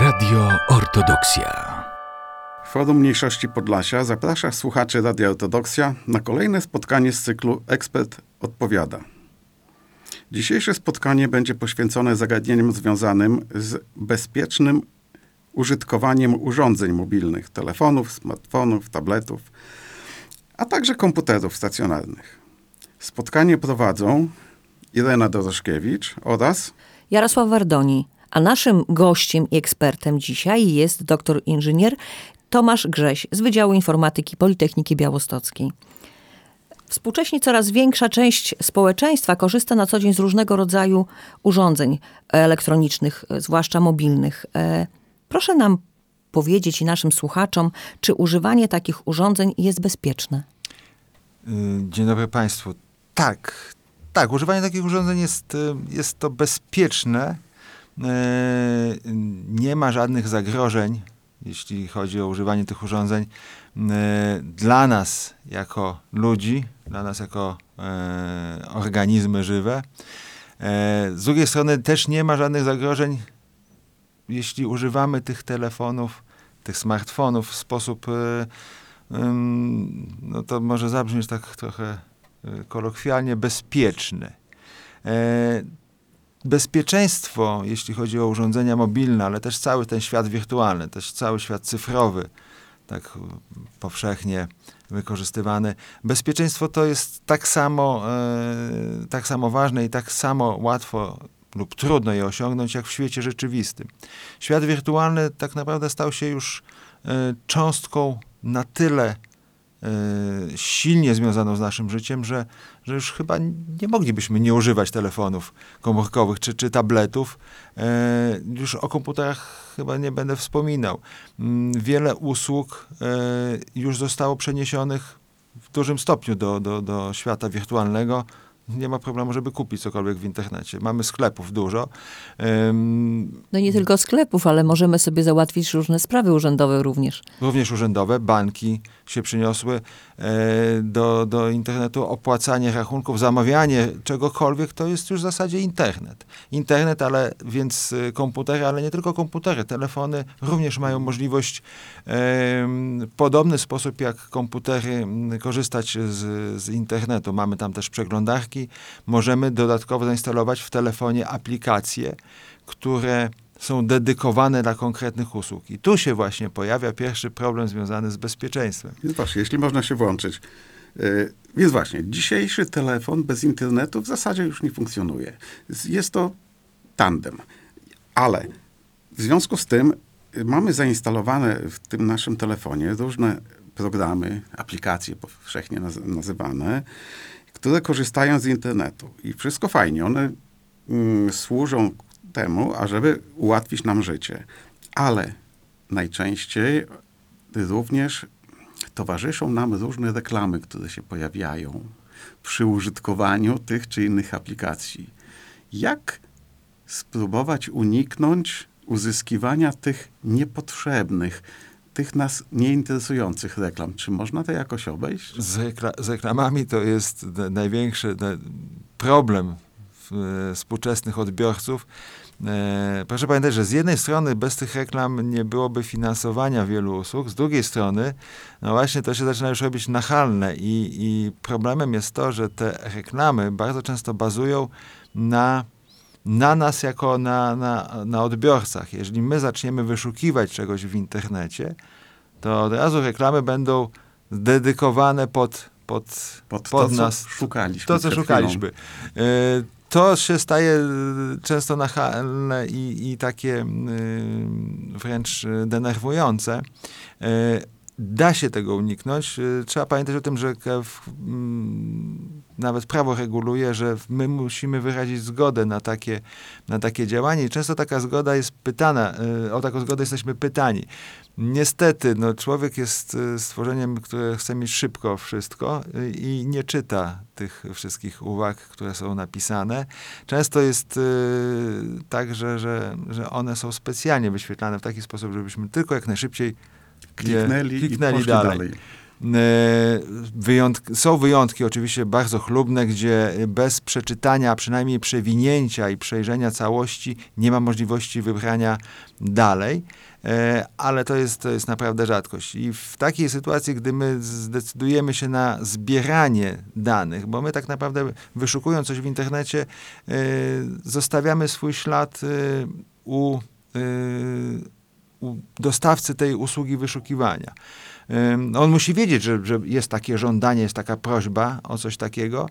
Radio Ortodoksja. Forum Mniejszości Podlasia zaprasza słuchaczy Radia Ortodoksja na kolejne spotkanie z cyklu Ekspert odpowiada. Dzisiejsze spotkanie będzie poświęcone zagadnieniom związanym z bezpiecznym użytkowaniem urządzeń mobilnych, telefonów, smartfonów, tabletów, a także komputerów stacjonarnych. Spotkanie prowadzą Irena Doroszkiewicz oraz Jarosław Wardoni, a naszym gościem i ekspertem dzisiaj jest doktor inżynier Tomasz Grześ z Wydziału Informatyki Politechniki Białostockiej. Współcześnie coraz większa część społeczeństwa korzysta na co dzień z różnego rodzaju urządzeń elektronicznych, zwłaszcza mobilnych. E, proszę nam powiedzieć i naszym słuchaczom, czy używanie takich urządzeń jest bezpieczne? Y, dzień dobry Państwu. Tak, tak, używanie takich urządzeń jest, y, jest to bezpieczne. Y, nie ma żadnych zagrożeń, jeśli chodzi o używanie tych urządzeń dla nas jako ludzi, dla nas jako organizmy żywe. Z drugiej strony też nie ma żadnych zagrożeń, jeśli używamy tych telefonów, tych smartfonów w sposób no to może zabrzmieć tak trochę kolokwialnie, bezpieczny. Bezpieczeństwo, jeśli chodzi o urządzenia mobilne, ale też cały ten świat wirtualny, też cały świat cyfrowy, tak powszechnie wykorzystywany. Bezpieczeństwo to jest tak samo, e, tak samo ważne i tak samo łatwo lub trudno je osiągnąć, jak w świecie rzeczywistym. Świat wirtualny tak naprawdę stał się już e, cząstką na tyle silnie związaną z naszym życiem, że, że już chyba nie moglibyśmy nie używać telefonów komórkowych czy, czy tabletów. E, już o komputerach chyba nie będę wspominał. Mm, wiele usług e, już zostało przeniesionych w dużym stopniu do, do, do świata wirtualnego nie ma problemu, żeby kupić cokolwiek w internecie. Mamy sklepów dużo. No nie tylko sklepów, ale możemy sobie załatwić różne sprawy urzędowe również. Również urzędowe, banki się przyniosły e, do, do internetu. Opłacanie rachunków, zamawianie czegokolwiek to jest już w zasadzie internet. Internet, ale więc e, komputery, ale nie tylko komputery, telefony również mają możliwość w podobny sposób jak komputery korzystać z, z internetu. Mamy tam też przeglądarki, możemy dodatkowo zainstalować w telefonie aplikacje, które są dedykowane dla konkretnych usług. I tu się właśnie pojawia pierwszy problem związany z bezpieczeństwem. Więc właśnie, jeśli można się włączyć. Yy, więc właśnie, dzisiejszy telefon bez internetu w zasadzie już nie funkcjonuje. Jest to tandem. Ale w związku z tym y, mamy zainstalowane w tym naszym telefonie różne programy, aplikacje powszechnie nazywane, które korzystają z internetu. I wszystko fajnie, one mm, służą temu, ażeby ułatwić nam życie. Ale najczęściej również towarzyszą nam różne reklamy, które się pojawiają przy użytkowaniu tych czy innych aplikacji. Jak spróbować uniknąć uzyskiwania tych niepotrzebnych, tych nas nieinteresujących reklam. Czy można to jakoś obejść? Z, z reklamami to jest największy problem współczesnych odbiorców. E, proszę pamiętać, że z jednej strony bez tych reklam nie byłoby finansowania wielu usług, z drugiej strony, no właśnie to się zaczyna już robić nachalne i, i problemem jest to, że te reklamy bardzo często bazują na na nas jako na, na, na odbiorcach. Jeżeli my zaczniemy wyszukiwać czegoś w internecie, to od razu reklamy będą dedykowane pod, pod, pod, pod to, nas. Co szukaliśmy. To, co szukaliśmy. Chwilą. To się staje e, często nachalne i, i takie e, wręcz denerwujące da się tego uniknąć. Y, trzeba pamiętać o tym, że mm, nawet prawo reguluje, że my musimy wyrazić zgodę na takie, na takie działanie i często taka zgoda jest pytana, y, o taką zgodę jesteśmy pytani. Niestety, no, człowiek jest y, stworzeniem, które chce mieć szybko wszystko i nie czyta tych wszystkich uwag, które są napisane. Często jest tak, że, że, że one są specjalnie wyświetlane w taki sposób, żebyśmy tylko jak najszybciej kliknęli, kliknęli i dalej. dalej. Wyjątk są wyjątki oczywiście bardzo chlubne, gdzie bez przeczytania, a przynajmniej przewinięcia i przejrzenia całości nie ma możliwości wybrania dalej. E, ale to jest, to jest naprawdę rzadkość. I w takiej sytuacji, gdy my zdecydujemy się na zbieranie danych, bo my tak naprawdę wyszukując coś w internecie, e, zostawiamy swój ślad e, u dostawcy tej usługi wyszukiwania. On musi wiedzieć, że, że jest takie żądanie, jest taka prośba o coś takiego.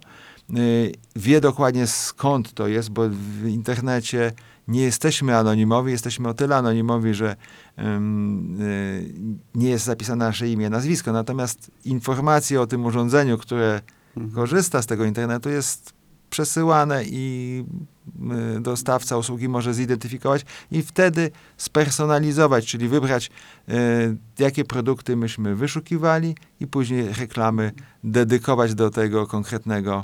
Wie dokładnie skąd to jest, bo w internecie nie jesteśmy anonimowi, jesteśmy o tyle anonimowi, że um, nie jest zapisane nasze imię, nazwisko. Natomiast informacje o tym urządzeniu, które mhm. korzysta z tego internetu, jest przesyłane i y, dostawca usługi może zidentyfikować i wtedy spersonalizować, czyli wybrać, y, jakie produkty myśmy wyszukiwali i później reklamy dedykować do tego konkretnego,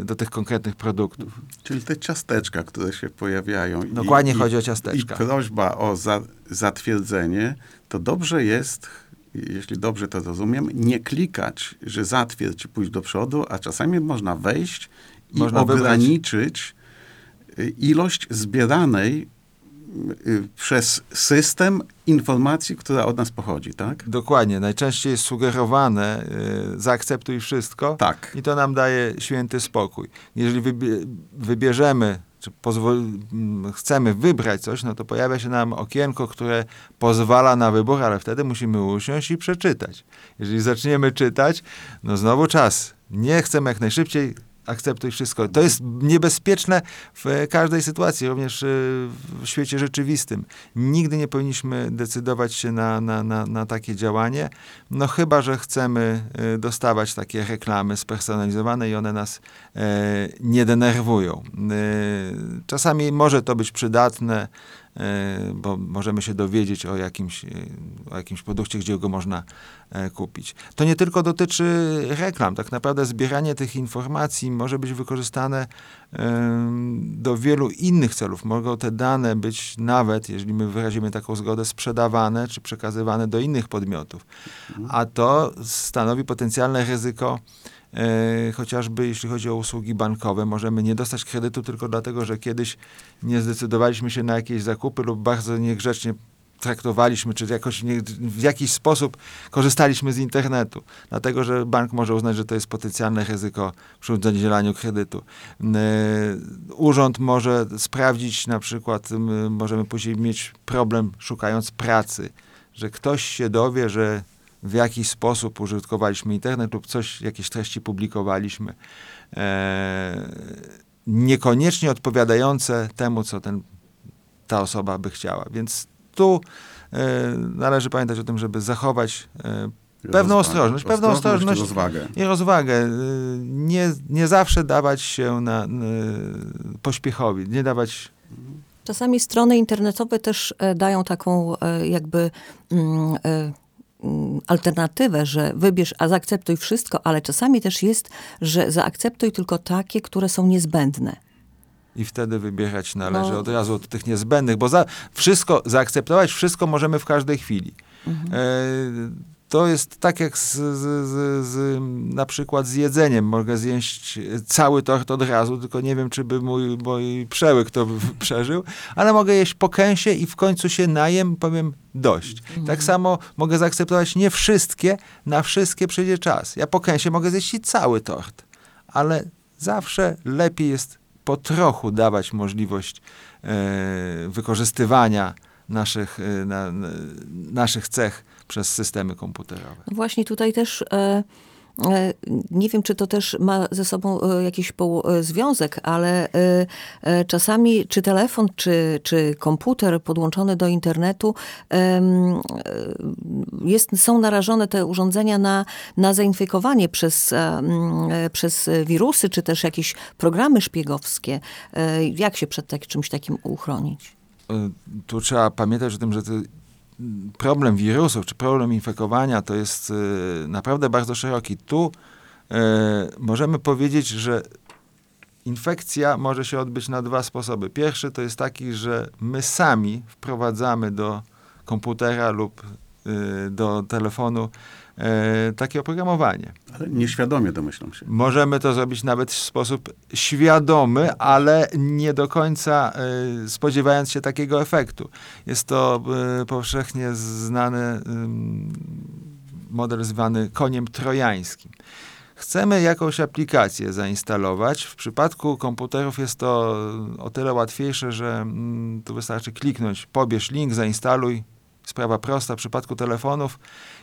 y, do tych konkretnych produktów. Czyli te ciasteczka, które się pojawiają. Dokładnie i, chodzi o ciasteczka. I prośba o za, zatwierdzenie, to dobrze jest jeśli dobrze to rozumiem, nie klikać, że zatwierdź i pójść do przodu, a czasami można wejść można ograniczyć wybrać. ilość zbieranej y, przez system informacji, która od nas pochodzi, tak? Dokładnie. Najczęściej jest sugerowane, y, zaakceptuj wszystko tak. i to nam daje święty spokój. Jeżeli wybierzemy czy chcemy wybrać coś, no to pojawia się nam okienko, które pozwala na wybór, ale wtedy musimy usiąść i przeczytać. Jeżeli zaczniemy czytać, no znowu czas. Nie chcemy jak najszybciej, akceptuj wszystko. To jest niebezpieczne w każdej sytuacji, również y, w świecie rzeczywistym. Nigdy nie powinniśmy decydować się na, na, na, na takie działanie, no chyba, że chcemy y, dostawać takie reklamy spersonalizowane i one nas e, nie denerwują. Czasami może to być przydatne, E, bo możemy się dowiedzieć o jakimś, e, o jakimś produkcie, gdzie go można e, kupić. To nie tylko dotyczy reklam. Tak naprawdę zbieranie tych informacji może być wykorzystane do wielu innych celów. Mogą te dane być nawet, jeżeli my wyrazimy taką zgodę, sprzedawane czy przekazywane do innych podmiotów. A to stanowi potencjalne ryzyko E, chociażby jeśli chodzi o usługi bankowe. Możemy nie dostać kredytu tylko dlatego, że kiedyś nie zdecydowaliśmy się na jakieś zakupy lub bardzo niegrzecznie traktowaliśmy, czy jakoś nie, w jakiś sposób korzystaliśmy z internetu, dlatego że bank może uznać, że to jest potencjalne ryzyko przy udzielaniu kredytu. E, urząd może sprawdzić, na przykład możemy później mieć problem szukając pracy, że ktoś się dowie, że w jakiś sposób użytkowaliśmy internet lub coś, jakieś treści publikowaliśmy, e, niekoniecznie odpowiadające temu, co ten, ta osoba by chciała. Więc tu e, należy pamiętać o tym, żeby zachować e, pewną ostrożność, pewną ostrożność i rozwagę. I rozwagę. E, nie, nie zawsze dawać się na, na pośpiechowi, nie dawać Czasami strony internetowe też e, dają taką e, jakby mm, Mm, alternatywę, że wybierz, a zaakceptuj wszystko, ale czasami też jest, że zaakceptuj tylko takie, które są niezbędne. I wtedy wybierać należy no. od razu od tych niezbędnych, bo za wszystko, zaakceptować wszystko możemy w każdej chwili. Mhm. E, to jest tak jak z, z, z, z, na przykład z jedzeniem. Mogę zjeść cały tort od razu, tylko nie wiem, czy by mój, mój przełyk to przeżył, ale mogę jeść po kęsie i w końcu się najem, powiem dość. Mhm. Tak samo mogę zaakceptować nie wszystkie, na wszystkie przyjdzie czas. Ja po kęsie mogę zjeść i cały tort, ale zawsze lepiej jest po trochu dawać możliwość e, wykorzystywania naszych, e, na, naszych cech przez systemy komputerowe. No właśnie tutaj też e, e, nie wiem, czy to też ma ze sobą e, jakiś związek, ale czasami czy telefon, czy, czy komputer podłączony do internetu jest, są narażone te urządzenia na, na zainfekowanie przez, przez wirusy, czy też jakieś programy szpiegowskie. Jak się przed tak, czymś takim uchronić? Tu trzeba pamiętać o tym, że problem wirusów czy problem infekowania to jest y, naprawdę bardzo szeroki. Tu y, możemy powiedzieć, że infekcja może się odbyć na dwa sposoby. Pierwszy to jest taki, że my sami wprowadzamy do komputera lub do telefonu e, takie oprogramowanie. Ale nieświadomie domyślam się. Możemy to zrobić nawet w sposób świadomy, ale nie do końca y, spodziewając się takiego efektu. Jest to y, powszechnie znany model zwany koniem trojańskim. Chcemy jakąś aplikację zainstalować. W przypadku komputerów jest to o tyle łatwiejsze, że mm, tu wystarczy kliknąć, pobierz link, zainstaluj. Sprawa prosta. W przypadku telefonów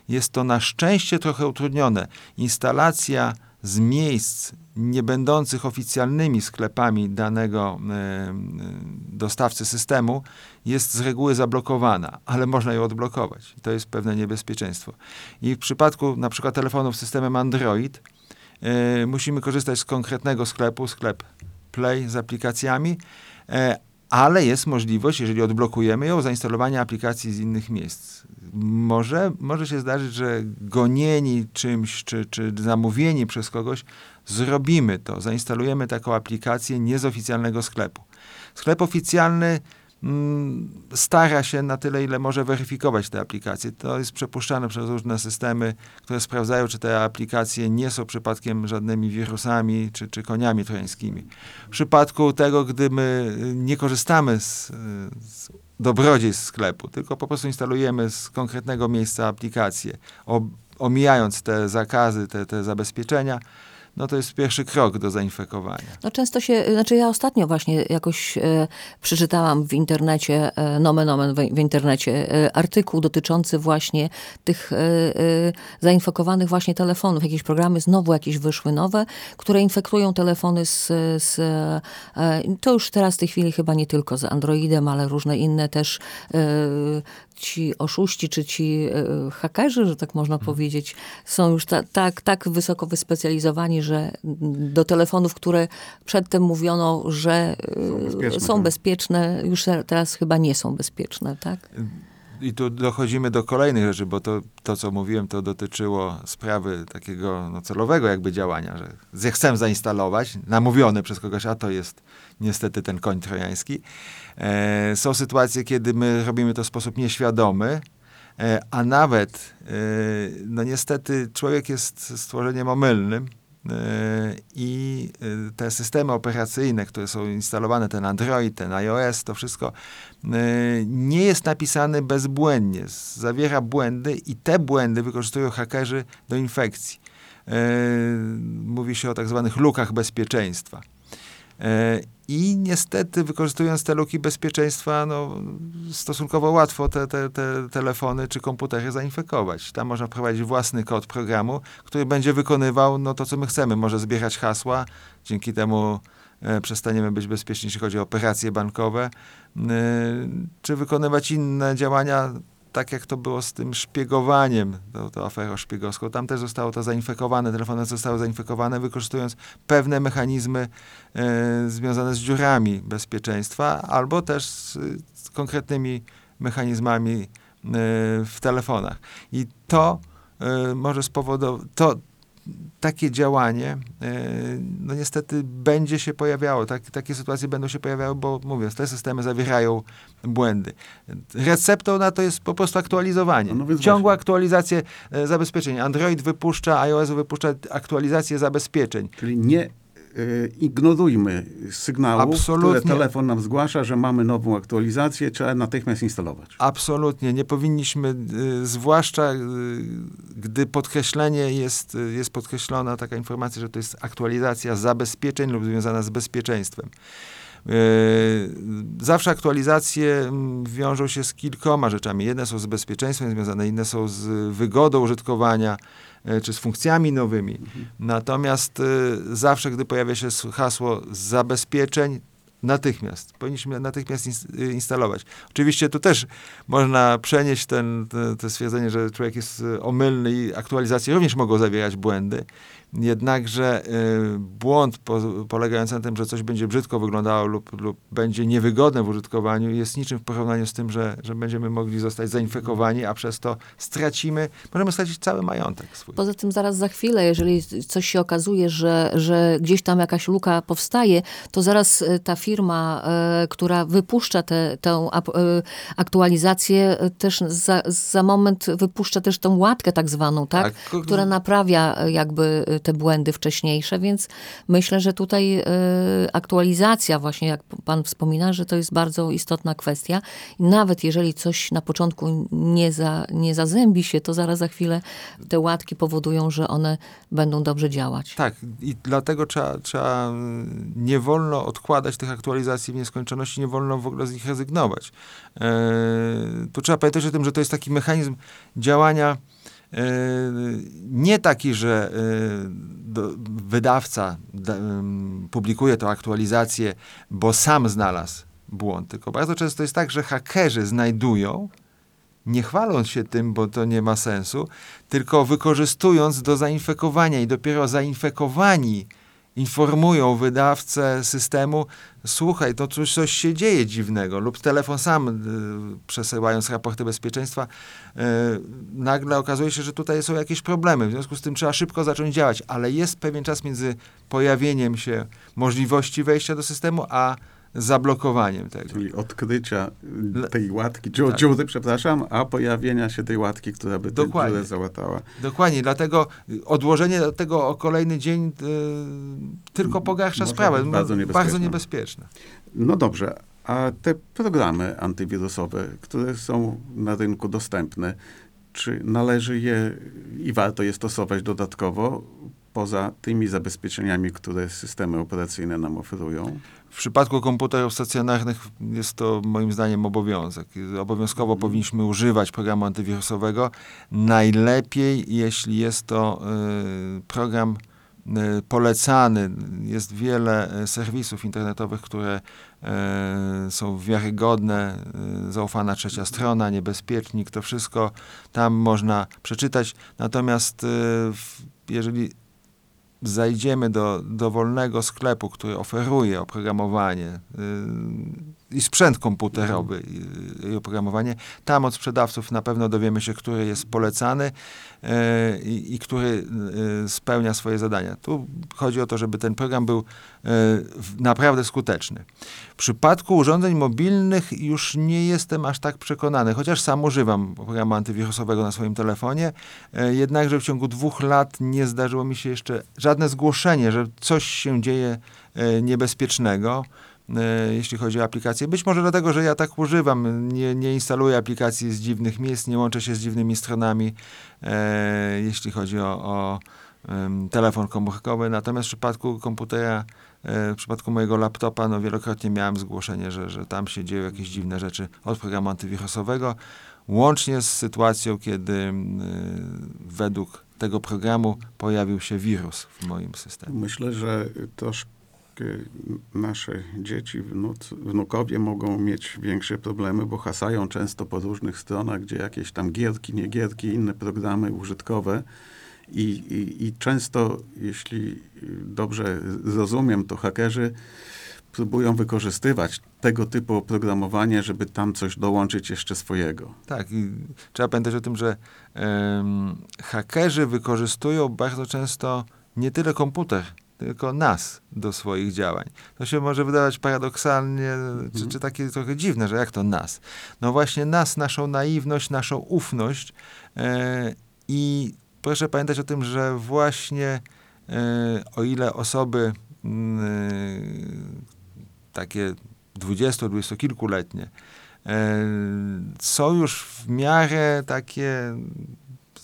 jest to na szczęście trochę utrudnione. Instalacja z miejsc nie będących oficjalnymi sklepami danego e, dostawcy systemu jest z reguły zablokowana, ale można ją odblokować. To jest pewne niebezpieczeństwo. I w przypadku na przykład telefonów z systemem Android e, musimy korzystać z konkretnego sklepu, sklep Play z aplikacjami, e, ale jest możliwość, jeżeli odblokujemy ją, zainstalowania aplikacji z innych miejsc. Może, może się zdarzyć, że gonieni czymś, czy, czy zamówieni przez kogoś, zrobimy to, zainstalujemy taką aplikację nie z oficjalnego sklepu. Sklep oficjalny stara się na tyle, ile może weryfikować te aplikacje. To jest przepuszczane przez różne systemy, które sprawdzają, czy te aplikacje nie są przypadkiem żadnymi wirusami czy, czy koniami trojańskimi. W przypadku tego, gdy my nie korzystamy z, z dobrodziejstw sklepu, tylko po prostu instalujemy z konkretnego miejsca aplikację, omijając te zakazy, te, te zabezpieczenia, no to jest pierwszy krok do zainfekowania. No często się, znaczy ja ostatnio właśnie jakoś e, przeczytałam w internecie, e, nomen omen w, w internecie, e, artykuł dotyczący właśnie tych e, e, zainfekowanych właśnie telefonów. Jakieś programy znowu jakieś wyszły nowe, które infekują telefony z, z e, to już teraz w tej chwili chyba nie tylko z Androidem, ale różne inne też e, ci oszuści, czy ci e, hakerzy, że tak można powiedzieć, są już ta, tak, tak wysoko wyspecjalizowani, że do telefonów, które przedtem mówiono, że e, bezpieczne, są tak. bezpieczne, już teraz chyba nie są bezpieczne, tak? I tu dochodzimy do kolejnych rzeczy, bo to, to co mówiłem, to dotyczyło sprawy takiego no, celowego jakby działania, że chcę zainstalować, namówiony przez kogoś, a to jest niestety ten koń trojański. E, są sytuacje, kiedy my robimy to w sposób nieświadomy, e, a nawet, e, no niestety człowiek jest stworzeniem omylnym, i e, te systemy operacyjne, które są instalowane, ten Android, ten iOS, to wszystko e, nie jest napisany bezbłędnie. Zawiera błędy i te błędy wykorzystują hakerzy do infekcji. Mówi się o tak zwanych lukach bezpieczeństwa. E, I niestety, wykorzystując te luki bezpieczeństwa, no, stosunkowo łatwo te, te, te telefony czy komputery zainfekować. Tam można wprowadzić własny kod programu, który będzie wykonywał no, to, co my chcemy. Może zbierać hasła, dzięki temu e, przestaniemy być bezpieczni, jeśli chodzi o operacje bankowe, czy wykonywać inne działania, tak jak to było z tym szpiegowaniem, to, to aferą szpiegowską. Tam też zostało to zainfekowane, telefony zostały zainfekowane, wykorzystując pewne mechanizmy e, związane z dziurami bezpieczeństwa, albo też z, z konkretnymi mechanizmami e, w telefonach. I to e, może spowodować, to takie działanie, e, no niestety będzie się pojawiało. Tak, takie sytuacje będą się pojawiały, bo mówię, te systemy zawierają błędy. Receptą na to jest po prostu aktualizowanie. No więc Ciągłe właśnie. aktualizacje e, zabezpieczeń. Android wypuszcza, iOS wypuszcza aktualizację zabezpieczeń. Czyli nie ignorujmy sygnałów, Absolutnie. które telefon nam zgłasza, że mamy nową aktualizację, trzeba natychmiast instalować. Absolutnie. Nie powinniśmy, y, zwłaszcza y, gdy podkreślenie jest, y, jest podkreślona taka informacja, że to jest aktualizacja zabezpieczeń lub związana z bezpieczeństwem. Y, Zawsze aktualizacje mm, wiążą się z kilkoma rzeczami. Jedne są z bezpieczeństwem związane, inne są z wygodą użytkowania, y, czy z funkcjami nowymi. Natomiast y, zawsze, gdy pojawia się hasło zabezpieczeń, natychmiast. Powinniśmy natychmiast y, instalować. Oczywiście tu też można przenieść ten, te, te stwierdzenie, że człowiek jest omylny i aktualizacje również mogą zawierać błędy. Jednakże y, błąd po, polegający na tym, że coś będzie brzydko wyglądało lub, lub będzie niewygodne w użytkowaniu, jest niczym w porównaniu z tym, że, że będziemy mogli zostać zainfekowani, a przez to stracimy, możemy stracić cały majątek swój. Poza tym zaraz za chwilę, jeżeli coś się okazuje, że, że gdzieś tam jakaś luka powstaje, to zaraz e, ta firma, e, która wypuszcza tę aktualizację, też za, za moment wypuszcza też tą łatkę tak zwaną, tak? Tak, Która naprawia jakby te błędy wcześniejsze, więc myślę, że tutaj e, aktualizacja właśnie, jak pan wspomina, że to jest bardzo istotna kwestia. Nawet jeżeli coś na początku nie, za, nie zazębi się, to zaraz za chwilę te łatki powodują, że one będą dobrze działać. Tak, i dlatego trzeba, trzeba, mm, nie wolno odkładać tych aktualizacji w nieskończoności, nie wolno w ogóle z nich rezygnować. E, tu trzeba pamiętać o tym, że to jest taki mechanizm działania nie taki, że do, wydawca da, em, publikuje tę aktualizację, bo sam znalazł błąd, tylko bardzo często jest tak, że hakerzy znajdują nie chwaląc się tym, bo to nie ma sensu, tylko wykorzystując do zainfekowania i dopiero zainfekowani informują wydawcę systemu, słuchaj, to coś, coś się dzieje dziwnego, lub telefon sam, y, przesyłając raporty bezpieczeństwa, y, nagle okazuje się, że tutaj są jakieś problemy, w związku z tym trzeba szybko zacząć działać, ale jest pewien czas między pojawieniem się możliwości wejścia do systemu, a zablokowaniem tego. Czyli odkrycia tej łatki, dziu, Tak. dziury, przepraszam, a pojawienia się tej łatki, która by tę dziurę załatała. Dokładnie, dlatego odłożenie tego o kolejny dzień y, tylko pogarsza Może sprawę. być bardzo No, niebezpieczne. bardzo niebezpieczne. No dobrze, a te programy antywirusowe, które są na rynku dostępne, czy należy je i warto je stosować dodatkowo poza tymi zabezpieczeniami, które systemy operacyjne nam oferują? W przypadku komputerów stacjonarnych jest to moim zdaniem obowiązek. Obowiązkowo powinniśmy używać programu antywirusowego. Najlepiej, jeśli jest to y, program y, polecany. Jest wiele y, serwisów internetowych, które są wiarygodne, zaufana trzecia strona, niebezpiecznik, to wszystko tam można przeczytać. Natomiast jeżeli zajdziemy do dowolnego sklepu, który oferuje oprogramowanie yy, i sprzęt komputerowy yy, i oprogramowanie, tam od sprzedawców na pewno dowiemy się, który jest polecany yy, i, i który yy, spełnia swoje zadania. Tu chodzi o to, żeby ten program był yy, w- naprawdę skuteczny. W przypadku urządzeń mobilnych już nie jestem aż tak przekonany, chociaż sam używam programu antywirusowego na swoim telefonie, e, jednakże w ciągu dwóch lat nie zdarzyło mi się jeszcze żadne zgłoszenie, że coś się dzieje e, niebezpiecznego, e, jeśli chodzi o aplikacje. Być może dlatego, że ja tak używam, nie, nie instaluję aplikacji z dziwnych miejsc, nie łączę się z dziwnymi stronami, e, jeśli chodzi o, o em, telefon komórkowy. Natomiast w przypadku komputera, e, w przypadku mojego laptopa, no wielokrotnie miałem zgłoszenie, że, że tam się dzieją jakieś dziwne rzeczy od programu antywirusowego, łącznie z sytuacją, kiedy y, według tego programu pojawił się wirus w moim systemie. Myślę, że troszkę nasze dzieci, wnuk, wnukowie mogą mieć większe problemy, bo hasają często po różnych stronach, gdzie jakieś tam gierki, nie gierki, inne programy użytkowe. I, i, I często, jeśli dobrze zrozumiem, to hakerzy próbują wykorzystywać tego typu oprogramowanie, żeby tam coś dołączyć jeszcze swojego. Tak, i trzeba pamiętać o tym, że hakerzy wykorzystują bardzo często nie tyle komputer, tylko nas do swoich działań. To się może wydawać paradoksalnie, czy, czy takie trochę dziwne, że jak to nas? No właśnie nas, naszą naiwność, naszą ufność e, i proszę pamiętać o tym, że właśnie e, o ile osoby mm, e, takie 20-20 kilkuletnie e, są już w miarę takie,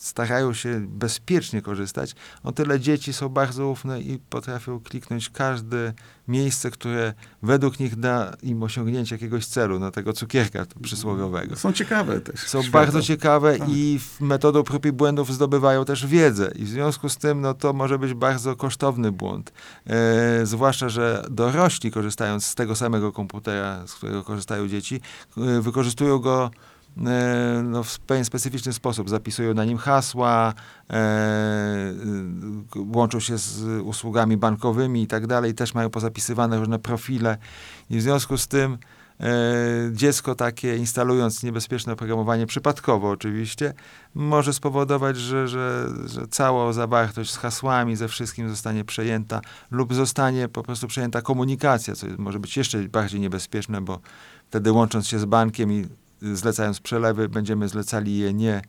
starają się bezpiecznie korzystać, o tyle dzieci są bardzo ufne i potrafią kliknąć każde miejsce, które według nich da im osiągnięcie jakiegoś celu, no tego cukierka przysłowiowego. Są ciekawe też. Są świata. bardzo ciekawe Tak. i metodą prób i błędów zdobywają też wiedzę. I w związku z tym no, to może być bardzo kosztowny błąd. E, zwłaszcza, że dorośli korzystając z tego samego komputera, z którego korzystają dzieci, e, wykorzystują go no, w pewien specyficzny sposób. Zapisują na nim hasła, e, łączą się z usługami bankowymi i tak dalej. Też mają pozapisywane różne profile. I w związku z tym e, dziecko takie, instalując niebezpieczne oprogramowanie, przypadkowo oczywiście, może spowodować, że, że, że cała zawartość z hasłami, ze wszystkim zostanie przejęta lub zostanie po prostu przejęta komunikacja, co może być jeszcze bardziej niebezpieczne, bo wtedy łącząc się z bankiem i zlecając przelewy, będziemy zlecali je nie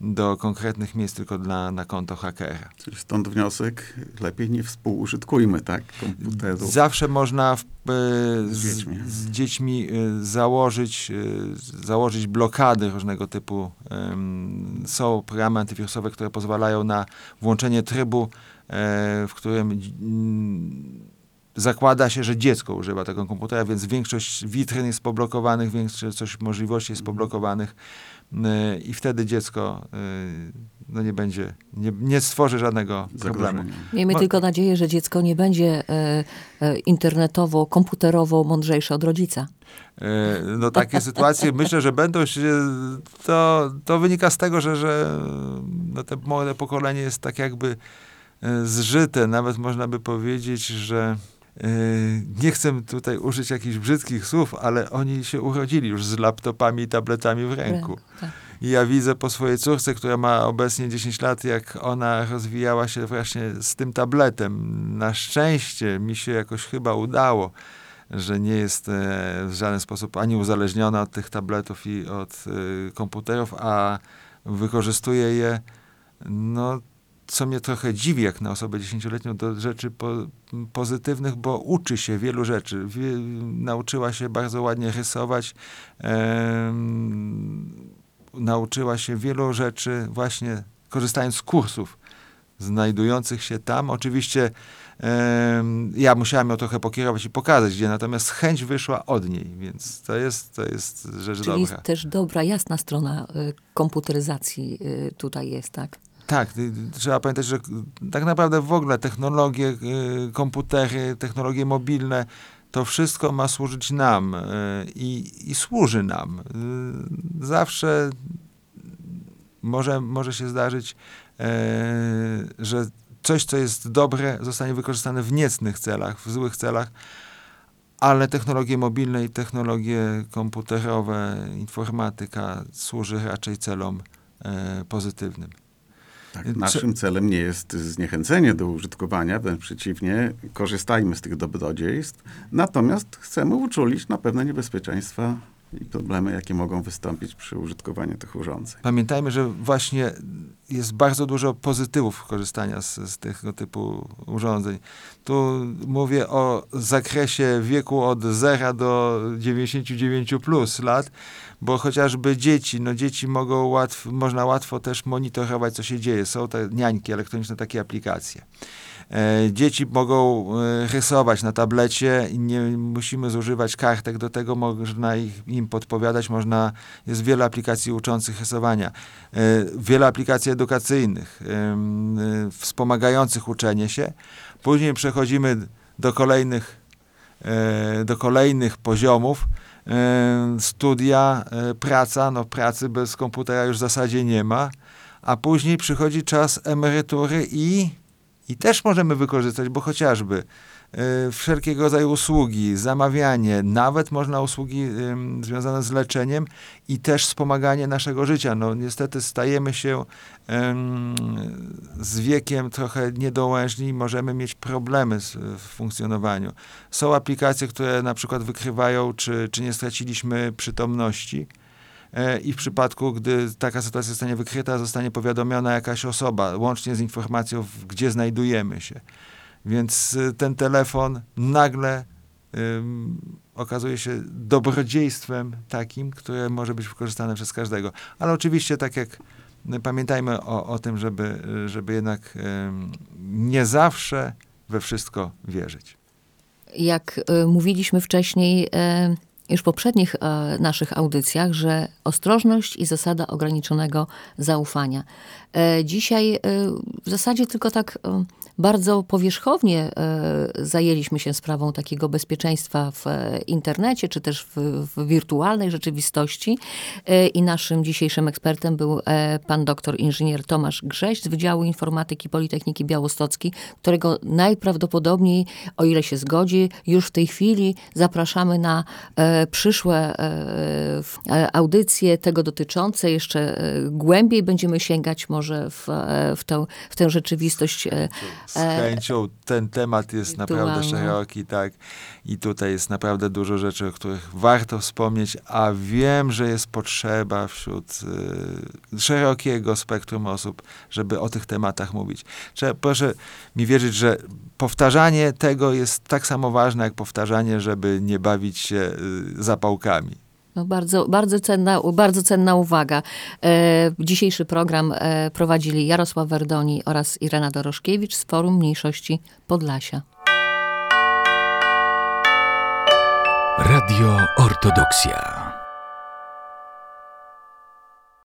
do konkretnych miejsc, tylko dla, na konto hakera. Czyli stąd wniosek, lepiej nie współużytkujmy, tak, komputerów. Zawsze można w, e, z, Z dziećmi. z dziećmi e, założyć, e, założyć blokady różnego typu. Są programy antywirusowe, które pozwalają na włączenie trybu, w którym zakłada się, że dziecko używa tego komputera, więc większość witryn jest poblokowanych, większość możliwości jest poblokowanych e, i wtedy dziecko e, no nie będzie, nie, nie stworzy żadnego problemu. Miejmy Mo- tylko nadzieję, że dziecko nie będzie e, e, internetowo, komputerowo mądrzejsze od rodzica. E, No takie sytuacje myślę, że będą się, to, to wynika z tego, że, że no te młode pokolenie jest tak jakby zżyte, nawet można by powiedzieć, że nie chcę tutaj użyć jakichś brzydkich słów, ale oni się urodzili już z laptopami i tabletami w ręku. Tak. I ja widzę po swojej córce, która ma obecnie 10 lat, jak ona rozwijała się właśnie z tym tabletem. Na szczęście mi się jakoś chyba udało, że nie jest e, w żaden sposób ani uzależniona od tych tabletów i od e, komputerów, a wykorzystuje je, no, co mnie trochę dziwi, jak na osobę dziesięcioletnią, do rzeczy po, pozytywnych, bo uczy się wielu rzeczy. Wie, nauczyła się bardzo ładnie rysować, em, nauczyła się wielu rzeczy właśnie korzystając z kursów znajdujących się tam. Oczywiście em, ja musiałem ją trochę pokierować i pokazać, gdzie natomiast chęć wyszła od niej, więc to jest, to jest rzecz Czyli dobra. jest też dobra, jasna strona e, komputeryzacji e, tutaj jest, tak? Tak, y, trzeba pamiętać, że tak naprawdę w ogóle technologie, y, komputery, technologie mobilne, to wszystko ma służyć nam y, i, i służy nam. Zawsze może, może się zdarzyć, że coś, co jest dobre, zostanie wykorzystane w niecnych celach, w złych celach, ale technologie mobilne i technologie komputerowe, informatyka służy raczej celom pozytywnym. Tak, naszym celem nie jest zniechęcenie do użytkowania, wręcz przeciwnie, korzystajmy z tych dobrodziejstw, natomiast chcemy uczulić na pewne niebezpieczeństwa i problemy, jakie mogą wystąpić przy użytkowaniu tych urządzeń. Pamiętajmy, że właśnie jest bardzo dużo pozytywów korzystania z, z tego typu urządzeń. Tu mówię o zakresie wieku od 0 do 99 plus lat, bo chociażby dzieci, no dzieci mogą łatw, można łatwo też monitorować, co się dzieje. Są te niańki elektroniczne, takie aplikacje. E, Dzieci mogą e, rysować na tablecie nie musimy zużywać kartek do tego, można ich, im podpowiadać, można, jest wiele aplikacji uczących rysowania, e, wiele aplikacji edukacyjnych, wspomagających uczenie się. Później przechodzimy do kolejnych, do kolejnych poziomów, studia, praca, no pracy bez komputera już w zasadzie nie ma, a później przychodzi czas emerytury i i też możemy wykorzystać, bo chociażby y, wszelkiego rodzaju usługi, zamawianie, nawet można usługi ym, związane z leczeniem i też wspomaganie naszego życia. No niestety stajemy się ym, z wiekiem trochę niedołężni i możemy mieć problemy z, w funkcjonowaniu. Są aplikacje, które na przykład wykrywają, czy, czy nie straciliśmy przytomności. E, I w przypadku, gdy taka sytuacja zostanie wykryta, zostanie powiadomiona jakaś osoba, łącznie z informacją, gdzie znajdujemy się. Więc y, ten telefon nagle okazuje się dobrodziejstwem takim, które może być wykorzystane przez każdego. Ale oczywiście, tak jak y, pamiętajmy o, o tym, żeby, y, żeby jednak nie zawsze we wszystko wierzyć. Jak e, mówiliśmy wcześniej, e, już w poprzednich e, naszych audycjach, że ostrożność i zasada ograniczonego zaufania. E, dzisiaj e, w zasadzie tylko tak e, bardzo powierzchownie e, zajęliśmy się sprawą takiego bezpieczeństwa w e, internecie, czy też w, w wirtualnej rzeczywistości. E, I naszym dzisiejszym ekspertem był pan doktor inżynier Tomasz Grześ z Wydziału Informatyki Politechniki Białostockiej, którego najprawdopodobniej, o ile się zgodzi, już w tej chwili zapraszamy na przyszłe audycje tego dotyczące. Jeszcze głębiej będziemy sięgać może w, w, tę, w tę rzeczywistość Z chęcią ten temat jest naprawdę szeroki, tak. I tutaj jest naprawdę dużo rzeczy, o których warto wspomnieć, a wiem, że jest potrzeba wśród y, szerokiego spektrum osób, żeby o tych tematach mówić. Trzeba, proszę mi wierzyć, że powtarzanie tego jest tak samo ważne, jak powtarzanie, żeby nie bawić się y, zapałkami. No bardzo, bardzo, cenna, bardzo cenna uwaga. E, dzisiejszy program e, prowadzili Jarosław Werdoni oraz Irena Doroszkiewicz z Forum Mniejszości Podlasia. Radio Ortodoksja.